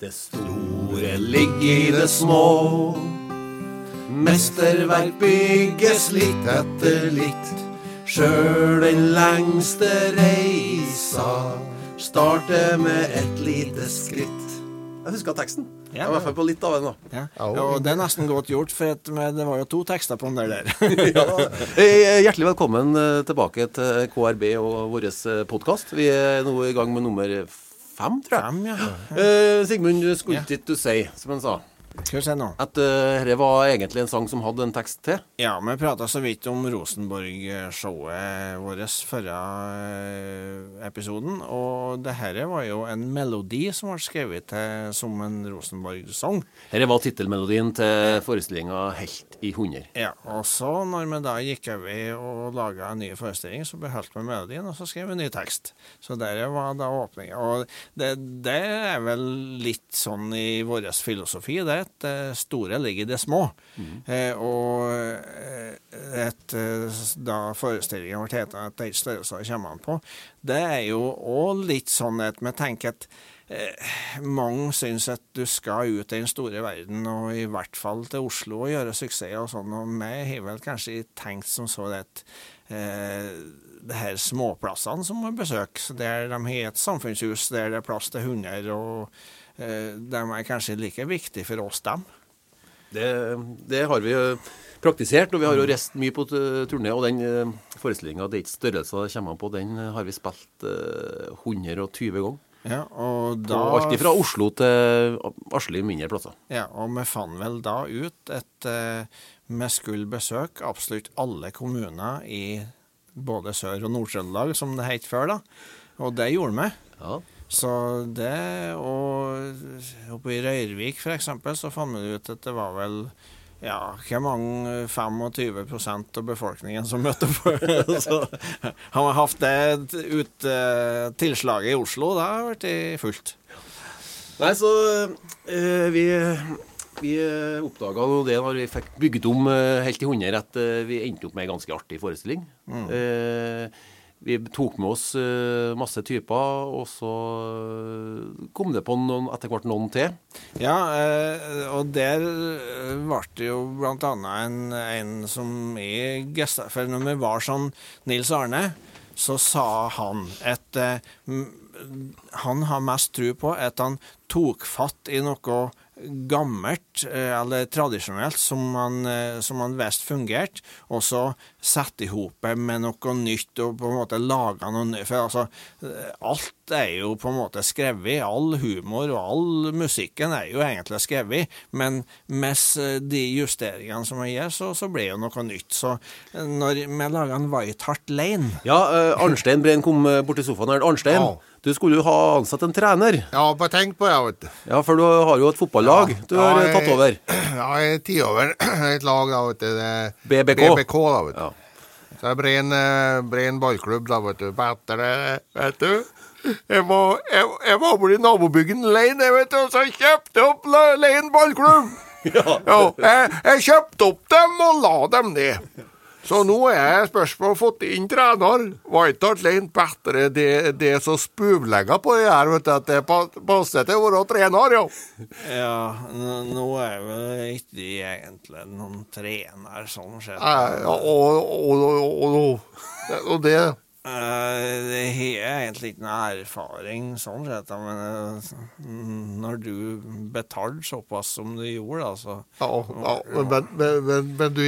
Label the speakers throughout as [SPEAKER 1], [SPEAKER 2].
[SPEAKER 1] Det store ligger i det små. Mesterverk bygges litt etter litt. Sjøl den lengste reisa starter med et lite skritt. Jeg husker teksten.
[SPEAKER 2] Ja.
[SPEAKER 1] I hvert fall på litt av den. da.
[SPEAKER 2] Ja. Og det er nesten godt gjort, for at, det var jo to tekster på den der. der.
[SPEAKER 1] Ja. Eh, Hjertelig velkommen eh, tilbake til KRB og vår podkast. Vi er nå i gang med nummer fem, tror jeg.
[SPEAKER 2] Fem, ja.
[SPEAKER 1] Uh, Sigmund, Skultit
[SPEAKER 2] Ja.
[SPEAKER 1] ikke du si, som han sa,
[SPEAKER 2] Skal vi se nå.
[SPEAKER 1] at uh, det var egentlig en sang som hadde en tekst til?
[SPEAKER 2] Ja, vi prata så vidt om Rosenborg-showet vårt forrige eh, episoden. Og det her var jo en melodi som ble skrevet til som en Rosenborg-sang.
[SPEAKER 1] Dette var tittelmelodien til forestillinga Helt i 100.
[SPEAKER 2] Ja, og så når vi da gikk over og laga en ny forestilling, så beholdt vi melodien, og så skrev vi ny tekst. Så der var da åpninga. Og det, det er vel litt sånn i vår filosofi, det. At Det store ligger i det små. Eh, og eh, et, eh, da forestillingen ble heta at det er størrelser kommer an på, det er jo òg litt sånn at vi tenker at Eh, mange syns at du skal ut i den store verden, og i hvert fall til Oslo og gjøre suksess og sånn. Og vi har vel kanskje tenkt som så at eh, det her småplassene som må besøkes, der de har et samfunnshus der det er plass til hunder, og eh, de er kanskje like viktige for oss, dem.
[SPEAKER 1] Det, det har vi eh, praktisert, og vi har jo reist mye på turné. Og den uh, forestillinga 'Det er ikke størrelser det kommer på', den eh, har vi spilt eh, 120 ganger.
[SPEAKER 2] Ja, og
[SPEAKER 1] da...
[SPEAKER 2] da
[SPEAKER 1] alt fra Oslo til Asli mindre plasser.
[SPEAKER 2] Ja, og vi fant vel da ut at uh, vi skulle besøke absolutt alle kommuner i både Sør- og Nord-Trøndelag, som det het før, da. Og det gjorde vi.
[SPEAKER 1] Ja.
[SPEAKER 2] Så det, og oppe i Røyrvik f.eks., så fant vi ut at det var vel ja, hvor mange 25% av befolkningen som møtte på. så har vi hatt det ut, uh, tilslaget i Oslo, da har det blitt fullt.
[SPEAKER 1] Nei, så uh, vi, vi oppdaga jo det når vi fikk bygget om eh, helt til 100, at eh, vi endte opp med en ganske artig forestilling. Eh, vi tok med oss eh, masse typer, og så eh, kom det på noen, etter hvert noen til.
[SPEAKER 2] Ja, eh, og der ble det jo blant annet en, en som i gesta... For når vi var sånn Nils Arne, så sa han at han har mest tro på at han tok fatt i noe gammelt, eller tradisjonelt, som han, som han visste fungerte, og så sette i hop med noe nytt og på en måte laga noe nytt. For altså, eh, alt er jo på en måte skrevet, all humor og all musikken er jo egentlig skrevet, men med de justeringene som jeg gjør, så, så blir jo noe nytt. Så eh, når vi laga en White Hart Lane
[SPEAKER 1] Ja, eh, Arnstein Breen kom eh, bort til sofaen her. Arnstein,
[SPEAKER 3] Ja.
[SPEAKER 1] du skulle jo ha ansatt en trener.
[SPEAKER 3] Ja, bare tenk på det, vet du.
[SPEAKER 1] Ja, for du har jo et fotballag du har
[SPEAKER 3] ja, jeg,
[SPEAKER 1] tatt over.
[SPEAKER 3] Ja, jeg er ti over et lag, da, vet du. Det er
[SPEAKER 1] BBK.
[SPEAKER 3] BBK, da, vet du.
[SPEAKER 1] Ja.
[SPEAKER 3] Så det blir en, eh, en ballklubb, da, vet du. Bedre, vet du. Jeg var, jeg, jeg var borti nabobyggen Lein, jeg, vet du, og så kjøpte opp Lein ballklubb. Ja. jeg, jeg kjøpte opp dem og la dem ned. Så nå er spørsmålet fått inn trener. White Hart Lane bedre det, det som spuvlegger på det her, vet du, at det pa- passer til å være trener, ja.
[SPEAKER 2] Ja, nå er vel ikke egentlig noen trener sånn sett.
[SPEAKER 3] Ja, og, og, og, og, det
[SPEAKER 2] Eh, Det har egentlig ikke noe erfaring sånn sett, men eh, når du betalte såpass som du gjorde, altså
[SPEAKER 3] Ja, ja men, men, men, men, du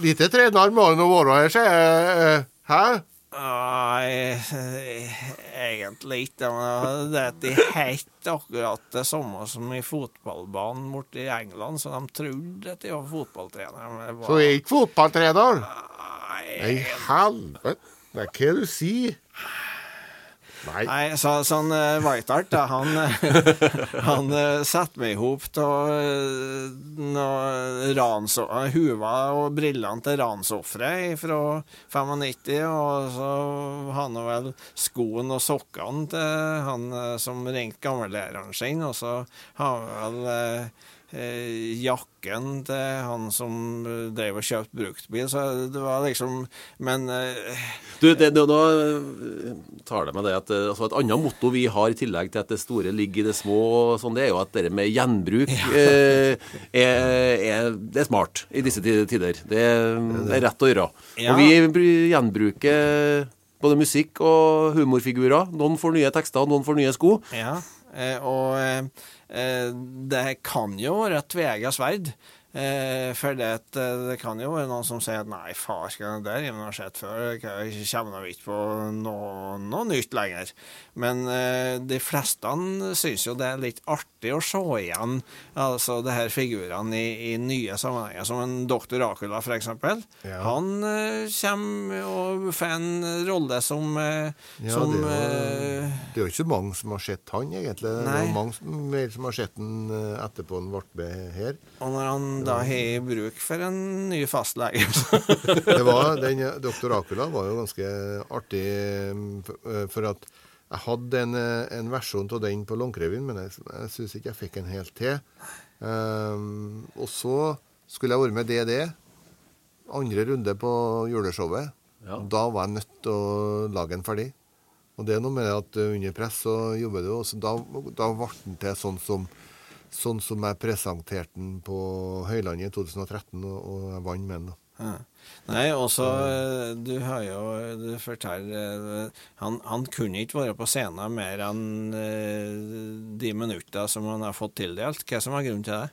[SPEAKER 3] Lite trener må han være her, sier jeg. Hæ?
[SPEAKER 2] Nei, egentlig ikke. Men det er helt akkurat det samme som i fotballbanen borte i England, så de trodde at de var fotballtrenere. men var-
[SPEAKER 3] Så du er ikke fotballtrener?
[SPEAKER 2] Nei,
[SPEAKER 3] Nei, helvete. Det er hva du sier. Nei.
[SPEAKER 2] Nei, så, sånn uh, Whitehart, da, han, eh, han uh, satte meg i hop av uh, huva og brillene til ransofre fra 95, og så han vel skoene og sokkene til han uh, som ringte gammellæreren sin, og så har han vel eh, eh, jakken til han som eh, drev og kjøpte bruktbil. Så det var liksom Men eh,
[SPEAKER 1] Du, det, det, da eh, tar det med det at eh, altså et annet motto vi har i tillegg til at det store ligger i det små, sånn, det er jo at det med gjenbruk eh, er, er, det er smart i disse tider. Det, det er rett å gjøre.
[SPEAKER 2] Ja.
[SPEAKER 1] Og vi gjenbruker både musikk og humorfigurer. Noen får nye tekster, noen får nye sko.
[SPEAKER 2] Ja, og eh, eh, det kan jo et tveegget sverd. Eh, for det, eh, det kan jo være noen som sier at nei, farsken, det der har skjedd før, jeg kommer ikke på noe, noe nytt lenger. Men eh, de fleste syns jo det er litt artig å se igjen altså det her figurene i, i nye sammenhenger, som en doktor Akula, for eksempel.
[SPEAKER 3] Ja.
[SPEAKER 2] Han eh, kommer og får en rolle som, eh,
[SPEAKER 3] Ja,
[SPEAKER 2] som
[SPEAKER 3] det, er
[SPEAKER 2] eh,
[SPEAKER 3] det er jo ikke så mange som har sett han, egentlig. Det er mange som, mer som har sett han etterpå han ble med her.
[SPEAKER 2] Og når han da har jeg bruk for en ny fastlege
[SPEAKER 3] Det var, den Doktor Dr. Acula var jo ganske artig, eh, for at jeg hadde en, eh, en versjon av den på Longyearbyen, men jeg, jeg syns ikke jeg fikk en helt til. Um, og så skulle jeg være med DD, andre runde på juleshowet.
[SPEAKER 1] Ja.
[SPEAKER 3] Da var jeg nødt til å lage den ferdig. Og det er noe med at eh, under press så jobber du, og da, da ble den til sånn som, sånn som jeg presenterte den på Høylandet i 2013, og, jeg vant med den. da.
[SPEAKER 2] Ja. Nei, også eh, Du har jo Du forteller eh, han, han kunne ikke være på scenen mer enn eh, de minutter som han har fått tildelt. Hva som var grunnen til det?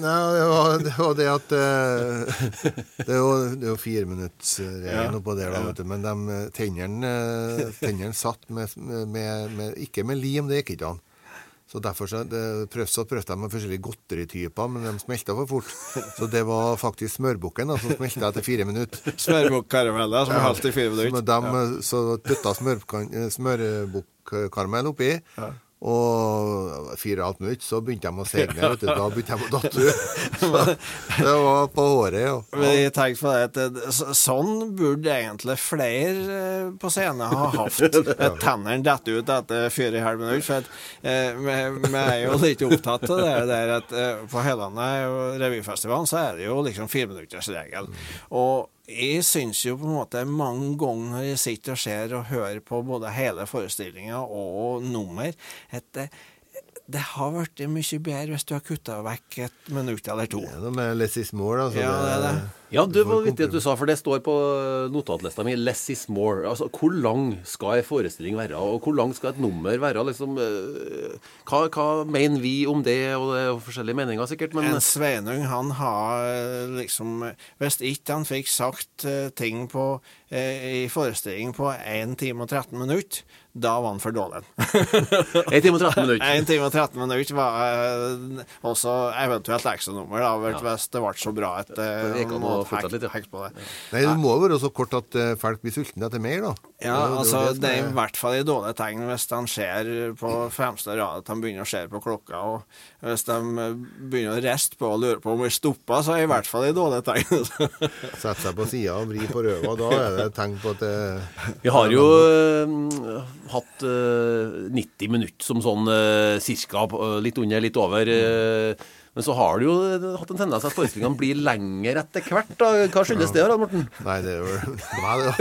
[SPEAKER 3] Nei, det var det, var det at Det er jo, jo fireminuttsregelen
[SPEAKER 2] Ja.
[SPEAKER 3] oppå der, da, vet du. Men de tennene satt med, med, med Ikke med lim, det gikk ikke an. Så derfor så, det, prøvde, prøvde jeg med forskjellige godterityper, men de smelta for fort. Så det var faktisk smørbukken da, som smelta etter fire minutter.
[SPEAKER 2] Smørbukkarameller som er halvt i fire minutter.
[SPEAKER 3] Så de så dytta smørbukkaramell oppi. Og fire og et halvt minutt, så begynte de å segne. Vet du. Da begynte de å datte ut. Det var på håret, ja.
[SPEAKER 2] Men jeg tenkte på det at Sånn burde egentlig flere eh, på scenen ha hatt. At Tennene detter ut etter fire og et halvt minutt. For at, eh, vi, vi er jo litt opptatt av det der at eh, på Høylandet og revyfestivalen så er det jo liksom fireminuttersregel. Og jeg syns jo på en måte mange ganger når jeg sitter og ser og hører på både hele forestillinga og nummer, at det, har blitt mye bedre hvis du har kutta vekk et minutt eller to.
[SPEAKER 3] Det er noe med less is more, altså.
[SPEAKER 2] Ja, det er det.
[SPEAKER 1] Ja, det var viktig at du sa, for det står på notatlista mi 'less is more'. Altså, Hvor lang skal en forestilling være, og hvor lang skal et nummer være? liksom, eh, hva, hva mener vi om det? Og det er forskjellige meninger, sikkert, men
[SPEAKER 2] En Sveinung, han har eh, liksom Hvis ikke han fikk sagt eh, ting på, i forestilling på 1 time og 13 minutter, da var han for dårlig.
[SPEAKER 1] 1 time og 13 minutter.
[SPEAKER 2] 1 time og 13 minutter var eh, også eventuelt ekstranummer, da, hvis det ble så bra at
[SPEAKER 1] Det gikk an å fortsette litt, ja.
[SPEAKER 2] hekte på det.
[SPEAKER 3] Nei, det må jo være så kort at eh, folk blir sultne etter mer, da.
[SPEAKER 2] Ja,
[SPEAKER 3] Det
[SPEAKER 2] altså
[SPEAKER 3] det
[SPEAKER 2] det er i
[SPEAKER 3] er-
[SPEAKER 2] hvert fall et dårlig tegn hvis de ser på fremste rad at de begynner å se på klokka, og hvis de eh, begynner å riste på og lure på om vi stopper, så er det i hvert fall et dårlig tegn.
[SPEAKER 3] Sette seg på sida og vri på røva, da er det et tegn på at det
[SPEAKER 1] Vi har jo eh, hatt eh, 90 minutter som sånn uh, cirka, eh, litt under, litt over. eh, men så har du jo eh, hatt en tendens at forestillingene blir lengre etter hvert. da. Hva skyldes det, da, Morten?
[SPEAKER 3] Nei, det er jo Nei, det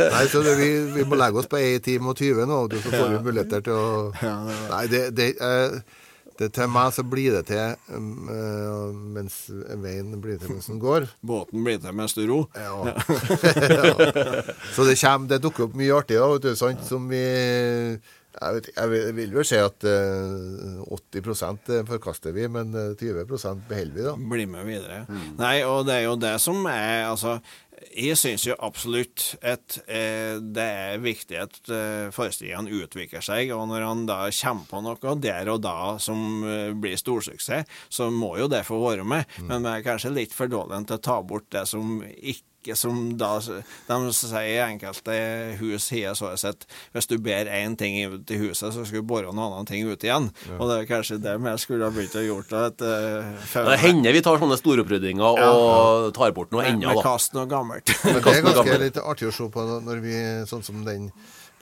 [SPEAKER 3] Nei, så det, vi, vi må legge oss på 1 time og 20 nå, og så får vi muligheter til å Nei, det, det, eh, det Til meg så blir det til eh, mens veien blir til mens den går.
[SPEAKER 2] Båten blir til mens du ror.
[SPEAKER 3] Ja. ja. Så det, kommer, det dukker opp mye artig da, vet du, sant, som vi jeg, vet, jeg vil- vel si at eh, 80% forkaster vi, men eh, 20% beholder vi, da.
[SPEAKER 2] Bli med videre. Nei, og det er jo det som er Altså, jeg syns jo absolutt at eh, det er viktig at eh, forestillingene utvikler seg, og når han da kommer på noe der og da som eh, blir storsuksess, så må jo det få være med. Men vi er kanskje litt for dårlige til å ta bort det som ikke som da De sier i enkelte hus har så sett hvis du ber én ting ut i huset, så skal du bore noen annen ting ut igjen. Og det er kanskje det vi skulle ha begynt å gjort. At, eh, før-
[SPEAKER 1] Det hender vi tar sånne storoppryddinger og tar bort noe ennå, da.
[SPEAKER 2] med kast noe gammelt.
[SPEAKER 3] Men det er ganske litt artig å se på når vi Sånn som den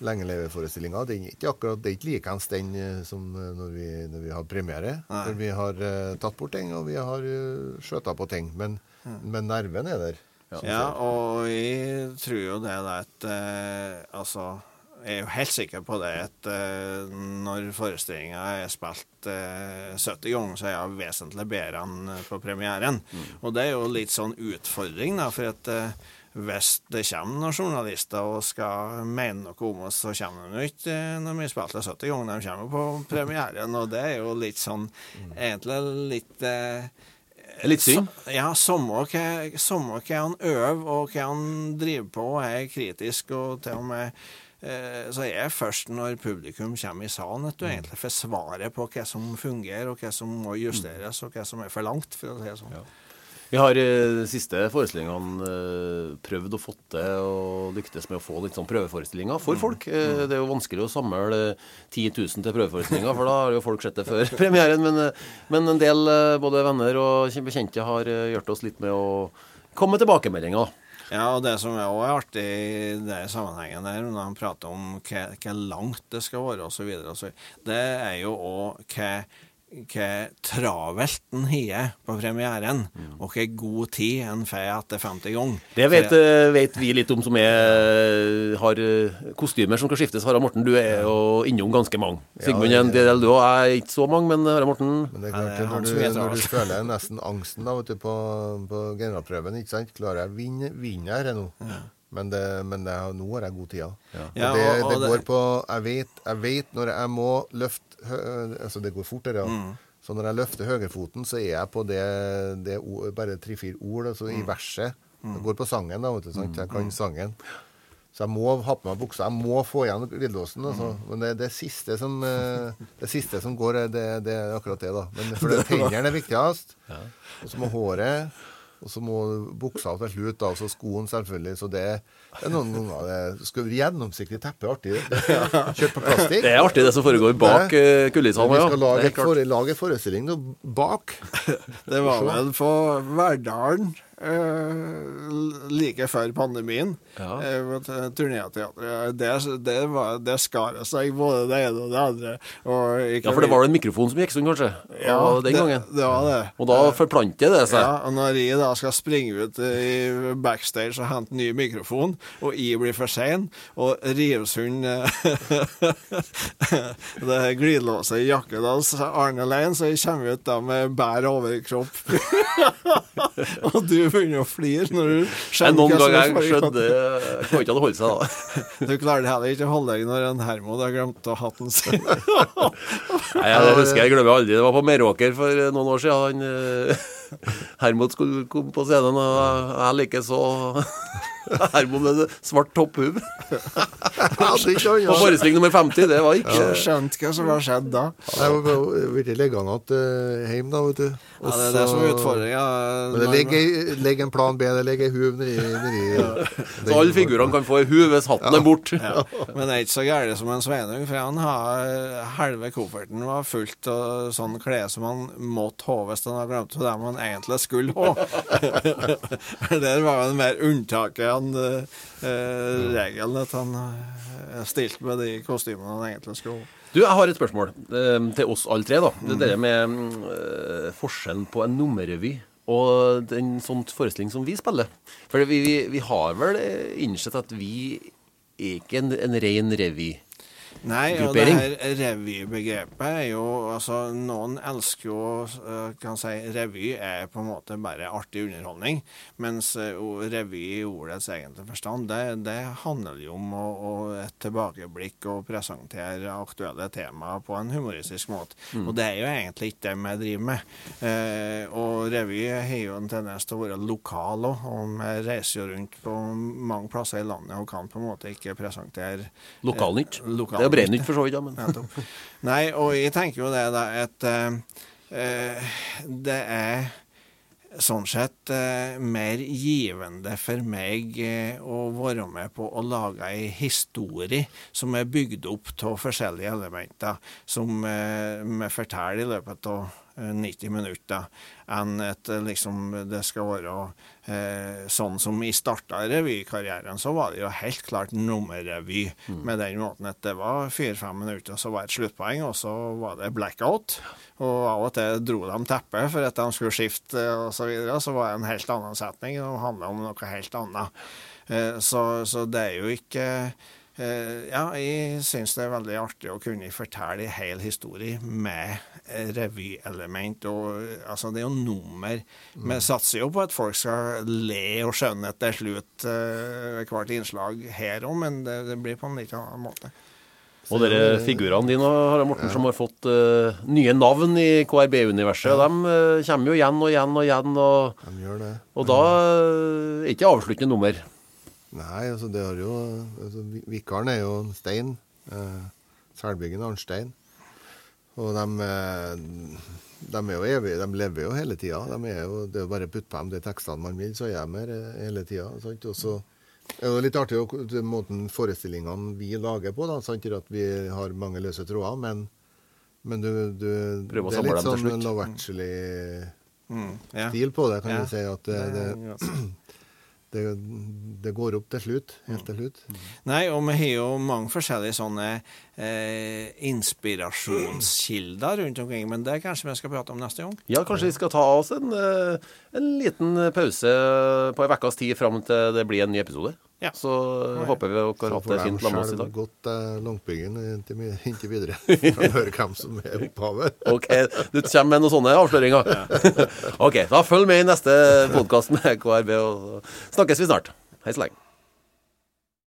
[SPEAKER 3] lengeleveforestillinga. Den er ikke akkurat det er ikke likeens den eh, som eh, når vi, når vi har premiere. For vi har uh, tatt bort ting, og vi har uh, skjøta på ting. Men, men nerven er der.
[SPEAKER 2] Ja, og jeg tror jo det at eh, Altså, jeg er jo helt sikker på det at eh, når forestillinga er spilt eh, 70 ganger, så er jeg vesentlig bedre enn på premieren. Og det er jo litt sånn utfordring, da, for at hvis det kommer noen journalister og skal mene noe om oss, så kommer de ikke når vi det 70 ganger, de kommer på premieren. Og det er jo litt sånn Egentlig litt eh,
[SPEAKER 1] Litt synd.
[SPEAKER 2] så- Ja, samme hva samme hva han øver og hva han driver på, og er kritisk og til og med eh, så er jeg først når publikum kommer i salen at du egentlig får svaret på hva som fungerer, og hva som må justeres, og hva som er for langt, for å si det sånn.
[SPEAKER 1] Vi har eh, de siste forestillingene eh, prøvd å få til og lyktes med å få litt sånn prøveforestillinger for folk. Eh, det er jo vanskelig å samle eh, 10 000 til prøveforestillinger, for da har jo folk sett det før premieren. Men, eh, men en del, eh, både venner og bekjente, har eh, hjulpet oss litt med å komme med tilbakemeldinger.
[SPEAKER 2] Ja, og det som er også er artig i den sammenhengen der, når han prater om hva, hva langt det skal være osv., det er jo òg hva hva travelt en har på premieren, og hva god tid en får etter 50 ganger.
[SPEAKER 1] Det vet, eh, vet vi litt om som er, har eh, kostymer som skal skiftes. Harald Morten, du er jo innom ganske mange. Sigmund en del, du òg. Jeg er ikke så mange, men Harald Morten
[SPEAKER 3] Men det er klart,
[SPEAKER 2] det
[SPEAKER 3] når, du, når du føler nesten angsten da, vet du, på, på generalprøven, ikke sant? Klarer jeg å vinne, vinne her nå? Men, det, men det, er- nå har jeg god tid. Ja.
[SPEAKER 2] Ja,
[SPEAKER 3] Og det, det går på jeg vet, jeg vet når jeg må løfte Altså, det går fortere.
[SPEAKER 2] Mm.
[SPEAKER 3] Så når jeg løfter høyrefoten, så er jeg på det, det ord, bare tre-fire ord altså
[SPEAKER 2] Mm.
[SPEAKER 3] i verset. Det går på sangen, da, vet du. Sant? Jeg kan sangen. Så jeg må ha på meg buksa. Jeg må få igjen glidelåsen. Altså.
[SPEAKER 2] Mm.
[SPEAKER 3] Men det, det, siste som, eh, det siste som går, er det, det er akkurat det, da. Men for tennene er viktigst. Og så må håret. Og så må buksa til slutt, da, og så skoen selvfølgelig. Så det, det er noen ganger det skal være Gjennomsiktig teppe er artig. det. Kjørt på plastikk.
[SPEAKER 1] Det er artig, det som foregår bak uh, kulissene.
[SPEAKER 3] Vi skal lage,
[SPEAKER 1] er
[SPEAKER 3] et lage forestilling nå bak.
[SPEAKER 2] Det var vel på Verdalen eh, like før pandemien.
[SPEAKER 1] Ja.
[SPEAKER 2] Eh, Turnéteatret. Det, det, var- det skar seg både det ene og det andre. Og
[SPEAKER 1] Ja, for det var en mikrofon som gikk sånn, kanskje?
[SPEAKER 2] Ja,
[SPEAKER 1] den
[SPEAKER 2] det,
[SPEAKER 1] gangen.
[SPEAKER 2] det var det.
[SPEAKER 1] Og da forplanter det seg.
[SPEAKER 2] Ja, og når jeg da skal springe ut i backstage og hente ny mikrofon, og jeg blir for sein, og Rivsund Det glidelåset i jakken hans Arne Lein, så jeg kommer ut da med bær overkropp. og du begynner å flire når du
[SPEAKER 1] skjønner noen ganger
[SPEAKER 2] er
[SPEAKER 1] jeg skjønte Kan ikke han holde seg, da.
[SPEAKER 2] Du klarer det heller ikke å holde deg når en Hermod har glemt å ha hatten sin.
[SPEAKER 1] Nei, jeg husker jeg glemmer aldri. Det var på Meråker for noen år siden. Han, eh, Hermod skulle komme på scenen, og jeg liker så Hermod med svart topphue.
[SPEAKER 3] og
[SPEAKER 1] forestilling nummer 50. Det var ikke
[SPEAKER 2] Skjønte hva som har skjedd da.
[SPEAKER 3] Jeg var blitt liggende igjen hjemme, da, vet du.
[SPEAKER 2] Ja, det er det som er utfordringa.
[SPEAKER 3] Men ligger en plan B, det ligger ei huv nedi, nedi
[SPEAKER 1] Så alle figurene kan få ei huv hvis hatten er borte.
[SPEAKER 2] Ja, men det er ikke så gærent som en Sveinung, for han har halve kofferten var fullt av sånn klær som han måtte ha hvis han hadde glemt det man egentlig skulle ha. Der var det mer unntaket enn eh, regelen, at han eh, stilte med de kostymene han egentlig skulle.
[SPEAKER 1] Du, jeg har et spørsmål eh, til oss alle tre. da. Det er det med mm, eh, forskjellen på en nummerrevy og den sånn forestilling som vi spiller. For vi, vi, vi har vel eh, innsett at vi er ikke en, en ren revy.
[SPEAKER 2] Nei, og det her revybegrepet er jo altså Noen elsker jo eh, kan si Revy er på en måte bare artig underholdning, mens eh, revy i ordets egentlige forstand, det, det handler jo om å, å et tilbakeblikk og presentere aktuelle temaer på en humoristisk måte. Og det er jo egentlig ikke det vi driver med. Eh, og revy har jo en tendens til å være lokal òg, og vi reiser jo rundt på mange plasser i landet og kan på en måte ikke presentere
[SPEAKER 1] Lokalnytt.
[SPEAKER 2] Eh,
[SPEAKER 1] Det er Brennnytt for så vidt. Men.
[SPEAKER 2] Nei, og jeg tenker jo det da, at eh, det er sånn sett eh, mer givende for meg eh, å være med på å lage ei historie som er bygd opp av forskjellige elementer, som eh, vi forteller i løpet av 90 minutter enn at eh, liksom, det skal være eh, sånn som i starta revykarrieren, så var det jo helt klart nummerrevy. Mm. Med den måten at det var fire-fem minutter, så var det et sluttpoeng, og så var det blackout. Og av og til dro de teppet for at de skulle skifte og så videre. Så var det en helt annen setning, Det handla om noe helt annet. Eh, så, så det er jo ikke ja, jeg syns det er veldig artig å kunne fortelle en hel historie med revyelement. Og, altså, det er jo nummer. Vi mm. satser jo på at folk skal le og skjønne til slutt uh, hvert innslag her òg, men det, det, blir på en litt annen måte.
[SPEAKER 1] Og dere figurene dine Harald Morten, ja. som har fått uh, nye navn i KRB-universet, ja. de uh, kommer jo igjen og igjen og igjen. Og,
[SPEAKER 3] de gjør det.
[SPEAKER 1] og da er ikke avsluttende nummer.
[SPEAKER 3] Nei, altså det har jo altså, Vikaren er jo Stein. Eh, Selbyggen Arnstein. Og de, eh, de, er jo evige, de lever jo hele tida. De er det er jo bare å putte på dem de tekstene man vil, så er de her eh, hele tida. Og så er det litt artig den måten forestillingene vi lager på. da, sant? At vi har mange løse tråder, men, men du, du
[SPEAKER 1] det er litt
[SPEAKER 3] sånn Love Actually-stil mm, ja. på det, kan yeah. du si. at det, det det, det, går opp til slutt. Helt til slutt.
[SPEAKER 2] Nei, og vi har jo mange forskjellige sånne eh, inspirasjonskilder rundt omkring, men det kanskje vi skal prate om neste gang?
[SPEAKER 1] Ja, kanskje vi skal ta oss en, eh, en liten pause på en ukes tid fram til det blir en ny episode. Ja. Så Nei. håper vi dere har hatt det fint sammen med oss i dag.
[SPEAKER 3] Så får de godt gått Langbyggen inntil, inntil videre. For å høre hvem som er opphavet.
[SPEAKER 1] ok, du kommer med noen sånne avsløringer. ok, da følg med i neste podkast med KRB, og snakkes vi snart. Hei så lenge.